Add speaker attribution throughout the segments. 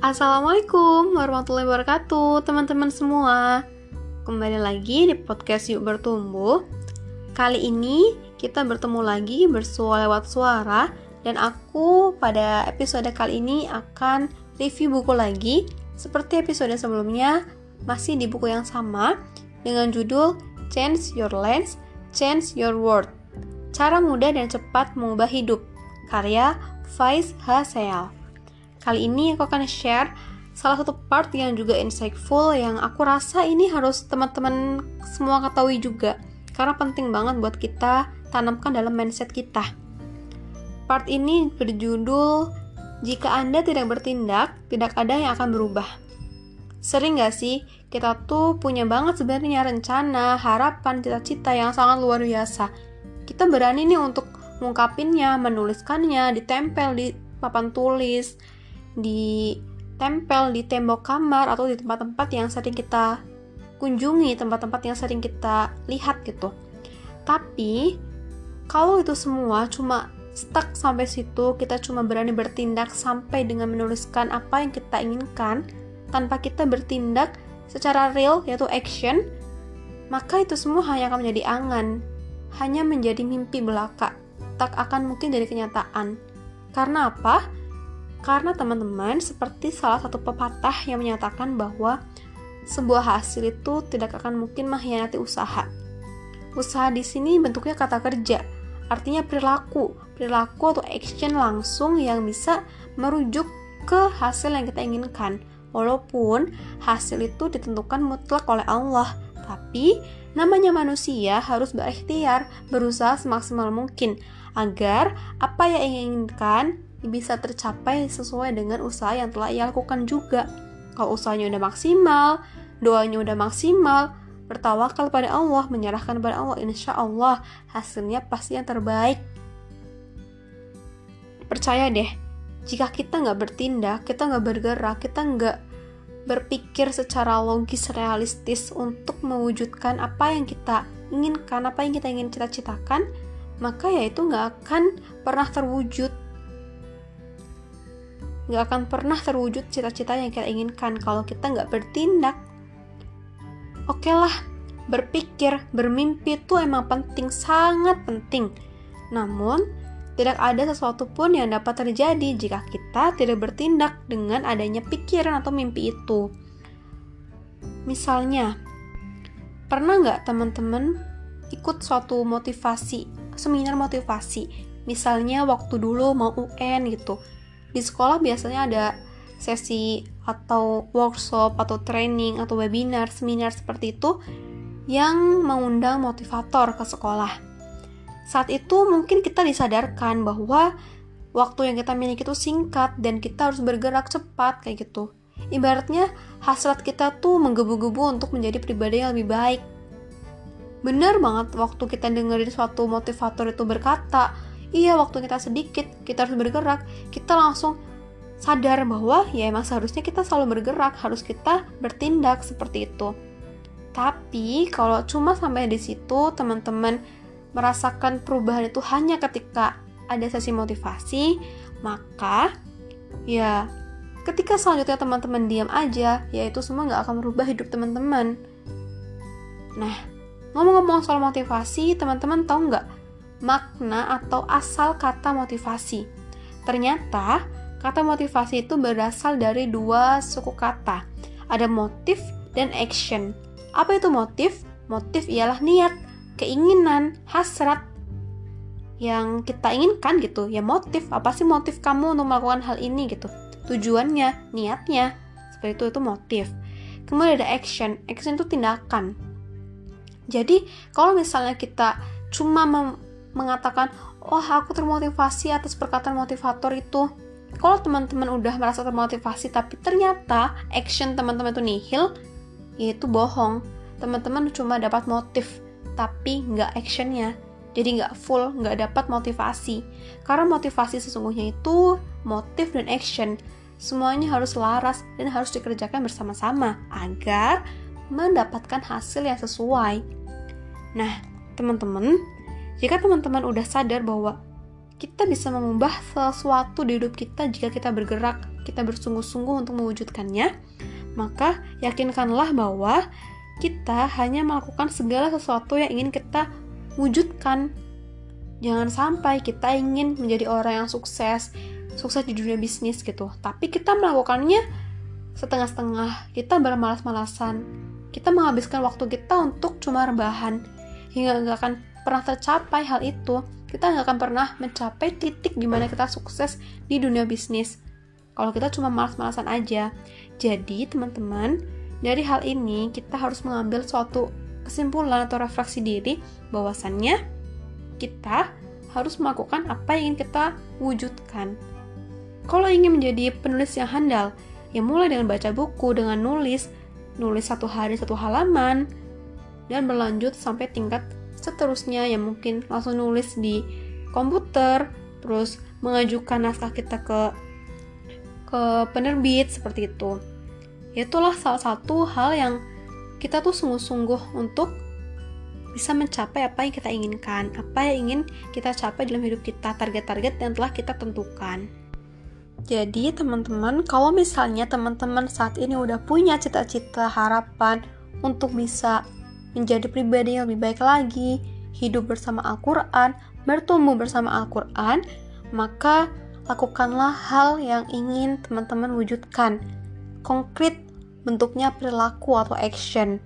Speaker 1: Assalamualaikum warahmatullahi wabarakatuh teman-teman semua. Kembali lagi di podcast Yuk Bertumbuh. Kali ini kita bertemu lagi bersuara lewat suara Dan aku pada episode kali ini akan review buku lagi. Seperti episode sebelumnya masih di buku yang sama Dengan judul Change Your Lens, Change Your World. Cara mudah dan cepat mengubah hidup Karya Faiz Haseyal Kali ini aku akan share salah satu part yang juga insightful yang aku rasa ini harus teman-teman semua ketahui juga karena penting banget buat kita tanamkan dalam mindset kita. Part ini berjudul Jika Anda tidak bertindak, tidak ada yang akan berubah. Sering gak sih kita tuh punya banget sebenarnya rencana, harapan, cita-cita yang sangat luar biasa. Kita berani nih untuk mengungkapinnya, menuliskannya, ditempel di papan tulis, ditempel di tembok kamar atau di tempat-tempat yang sering kita kunjungi, tempat-tempat yang sering kita lihat gitu. Tapi kalau itu semua cuma stuck sampai situ, kita cuma berani bertindak sampai dengan menuliskan apa yang kita inginkan tanpa kita bertindak secara real yaitu action, maka itu semua hanya akan menjadi angan, hanya menjadi mimpi belaka, tak akan mungkin dari kenyataan. Karena apa? Karena teman-teman, seperti salah satu pepatah yang menyatakan bahwa sebuah hasil itu tidak akan mungkin mengkhianati usaha. Usaha di sini bentuknya kata kerja, artinya perilaku, perilaku atau action langsung yang bisa merujuk ke hasil yang kita inginkan. Walaupun hasil itu ditentukan mutlak oleh Allah, tapi namanya manusia harus berikhtiar, berusaha semaksimal mungkin agar apa yang inginkan bisa tercapai sesuai dengan usaha yang telah ia lakukan juga. Kalau usahanya udah maksimal, doanya udah maksimal, bertawakal pada Allah, menyerahkan pada Allah, insya Allah hasilnya pasti yang terbaik. Percaya deh, jika kita nggak bertindak, kita nggak bergerak, kita nggak berpikir secara logis realistis untuk mewujudkan apa yang kita inginkan, apa yang kita ingin cita-citakan, maka ya itu nggak akan pernah terwujud nggak akan pernah terwujud cita-cita yang kita inginkan kalau kita nggak bertindak. Oke lah, berpikir, bermimpi itu emang penting, sangat penting. Namun, tidak ada sesuatu pun yang dapat terjadi jika kita tidak bertindak dengan adanya pikiran atau mimpi itu. Misalnya, pernah nggak teman-teman ikut suatu motivasi, seminar motivasi? Misalnya waktu dulu mau UN gitu, di sekolah biasanya ada sesi atau workshop atau training atau webinar, seminar seperti itu yang mengundang motivator ke sekolah. Saat itu mungkin kita disadarkan bahwa waktu yang kita miliki itu singkat dan kita harus bergerak cepat kayak gitu. Ibaratnya hasrat kita tuh menggebu-gebu untuk menjadi pribadi yang lebih baik. Bener banget waktu kita dengerin suatu motivator itu berkata, iya waktu kita sedikit kita harus bergerak. Kita langsung sadar bahwa ya emang seharusnya kita selalu bergerak harus kita bertindak seperti itu. Tapi kalau cuma sampai di situ teman-teman merasakan perubahan itu hanya ketika ada sesi motivasi maka ya ketika selanjutnya teman-teman diam aja ya itu semua nggak akan merubah hidup teman-teman. Nah ngomong-ngomong soal motivasi teman-teman tahu nggak makna atau asal kata motivasi. Ternyata, kata motivasi itu berasal dari dua suku kata. Ada motif dan action. Apa itu motif? Motif ialah niat, keinginan, hasrat yang kita inginkan gitu. Ya motif, apa sih motif kamu untuk melakukan hal ini gitu? Tujuannya, niatnya. Seperti itu itu motif. Kemudian ada action. Action itu tindakan. Jadi, kalau misalnya kita cuma mengatakan, "Oh, aku termotivasi atas perkataan motivator itu." Kalau teman-teman udah merasa termotivasi tapi ternyata action teman-teman itu nihil, itu bohong. Teman-teman cuma dapat motif tapi nggak actionnya. Jadi nggak full, nggak dapat motivasi. Karena motivasi sesungguhnya itu motif dan action. Semuanya harus laras dan harus dikerjakan bersama-sama agar mendapatkan hasil yang sesuai. Nah, teman-teman, jika teman-teman udah sadar bahwa kita bisa mengubah sesuatu di hidup kita jika kita bergerak, kita bersungguh-sungguh untuk mewujudkannya, maka yakinkanlah bahwa kita hanya melakukan segala sesuatu yang ingin kita wujudkan. Jangan sampai kita ingin menjadi orang yang sukses, sukses di dunia bisnis gitu. Tapi kita melakukannya setengah-setengah. Kita bermalas-malasan. Kita menghabiskan waktu kita untuk cuma rebahan. Hingga nggak akan pernah tercapai hal itu. Kita nggak akan pernah mencapai titik di mana kita sukses di dunia bisnis. Kalau kita cuma malas-malasan aja. Jadi, teman-teman, dari hal ini kita harus mengambil suatu kesimpulan atau refleksi diri bahwasannya kita harus melakukan apa yang ingin kita wujudkan. Kalau ingin menjadi penulis yang handal, ya mulai dengan baca buku, dengan nulis, nulis satu hari satu halaman, dan berlanjut sampai tingkat seterusnya yang mungkin langsung nulis di komputer, terus mengajukan naskah kita ke ke penerbit seperti itu itulah salah satu hal yang kita tuh sungguh-sungguh untuk bisa mencapai apa yang kita inginkan, apa yang ingin kita capai dalam hidup kita, target-target yang telah kita tentukan. Jadi, teman-teman, kalau misalnya teman-teman saat ini udah punya cita-cita, harapan untuk bisa menjadi pribadi yang lebih baik lagi, hidup bersama Al-Quran, bertumbuh bersama Al-Quran, maka lakukanlah hal yang ingin teman-teman wujudkan. Konkret bentuknya perilaku atau action.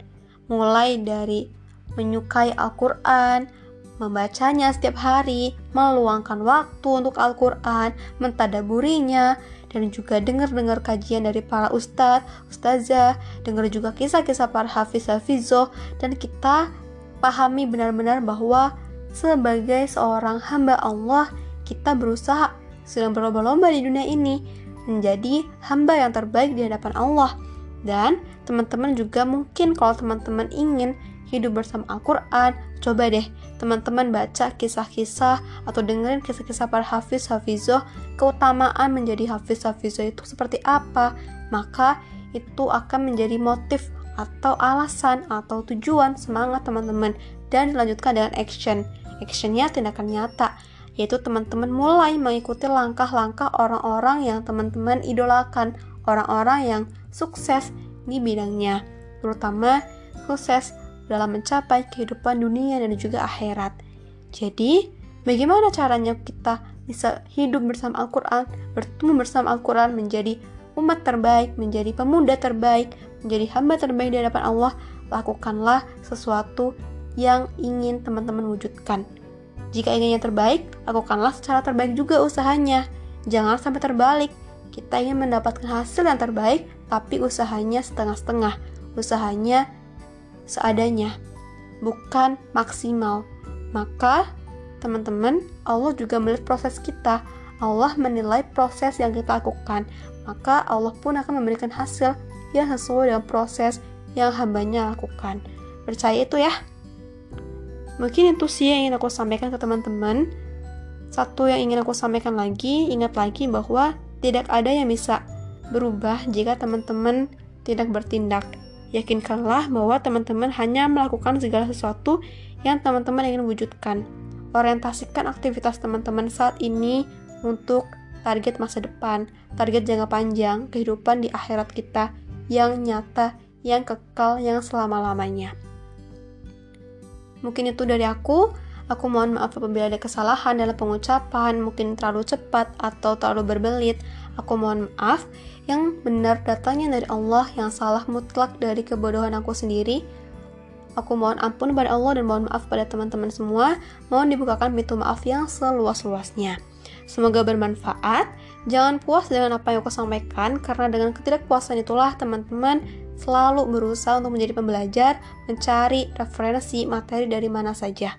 Speaker 1: Mulai dari menyukai Al-Quran, membacanya setiap hari, meluangkan waktu untuk Al-Quran, mentadaburinya, dan juga dengar-dengar kajian dari para ustadz, ustazah, dengar juga kisah-kisah para hafiz hafizoh, dan kita pahami benar-benar bahwa sebagai seorang hamba Allah, kita berusaha sedang berlomba-lomba di dunia ini menjadi hamba yang terbaik di hadapan Allah. Dan teman-teman juga mungkin kalau teman-teman ingin hidup bersama Al-Quran, coba deh teman-teman baca kisah-kisah atau dengerin kisah-kisah para hafiz hafizoh, keutamaan menjadi hafiz hafizoh itu seperti apa, maka itu akan menjadi motif atau alasan atau tujuan semangat teman-teman. Dan dilanjutkan dengan action. Actionnya tindakan nyata yaitu teman-teman mulai mengikuti langkah-langkah orang-orang yang teman-teman idolakan, orang-orang yang sukses di bidangnya, terutama sukses dalam mencapai kehidupan dunia dan juga akhirat. Jadi, bagaimana caranya kita bisa hidup bersama Al-Quran, bertemu bersama Al-Quran, menjadi umat terbaik, menjadi pemuda terbaik, menjadi hamba terbaik di hadapan Allah, lakukanlah sesuatu yang ingin teman-teman wujudkan. Jika ingin yang terbaik, lakukanlah secara terbaik juga usahanya. Jangan sampai terbalik. Kita ingin mendapatkan hasil yang terbaik, tapi usahanya setengah-setengah. Usahanya seadanya, bukan maksimal. Maka, teman-teman, Allah juga melihat proses kita. Allah menilai proses yang kita lakukan. Maka Allah pun akan memberikan hasil yang sesuai dengan proses yang hambanya lakukan. Percaya itu ya. Mungkin itu sih yang ingin aku sampaikan ke teman-teman. Satu yang ingin aku sampaikan lagi, ingat lagi bahwa tidak ada yang bisa berubah jika teman-teman tidak bertindak. Yakinkanlah bahwa teman-teman hanya melakukan segala sesuatu yang teman-teman ingin wujudkan. Orientasikan aktivitas teman-teman saat ini untuk target masa depan, target jangka panjang, kehidupan di akhirat kita yang nyata, yang kekal, yang selama-lamanya. Mungkin itu dari aku. Aku mohon maaf apabila ada kesalahan dalam pengucapan, mungkin terlalu cepat atau terlalu berbelit. Aku mohon maaf. Yang benar datangnya dari Allah, yang salah mutlak dari kebodohan aku sendiri. Aku mohon ampun kepada Allah dan mohon maaf pada teman-teman semua. Mohon dibukakan pintu maaf yang seluas-luasnya. Semoga bermanfaat. Jangan puas dengan apa yang aku sampaikan, karena dengan ketidakpuasan itulah teman-teman selalu berusaha untuk menjadi pembelajar, mencari referensi materi dari mana saja.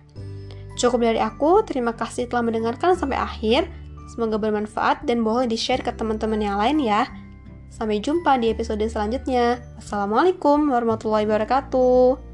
Speaker 1: Cukup dari aku, terima kasih telah mendengarkan sampai akhir. Semoga bermanfaat dan boleh di-share ke teman-teman yang lain ya. Sampai jumpa di episode selanjutnya. Assalamualaikum warahmatullahi wabarakatuh.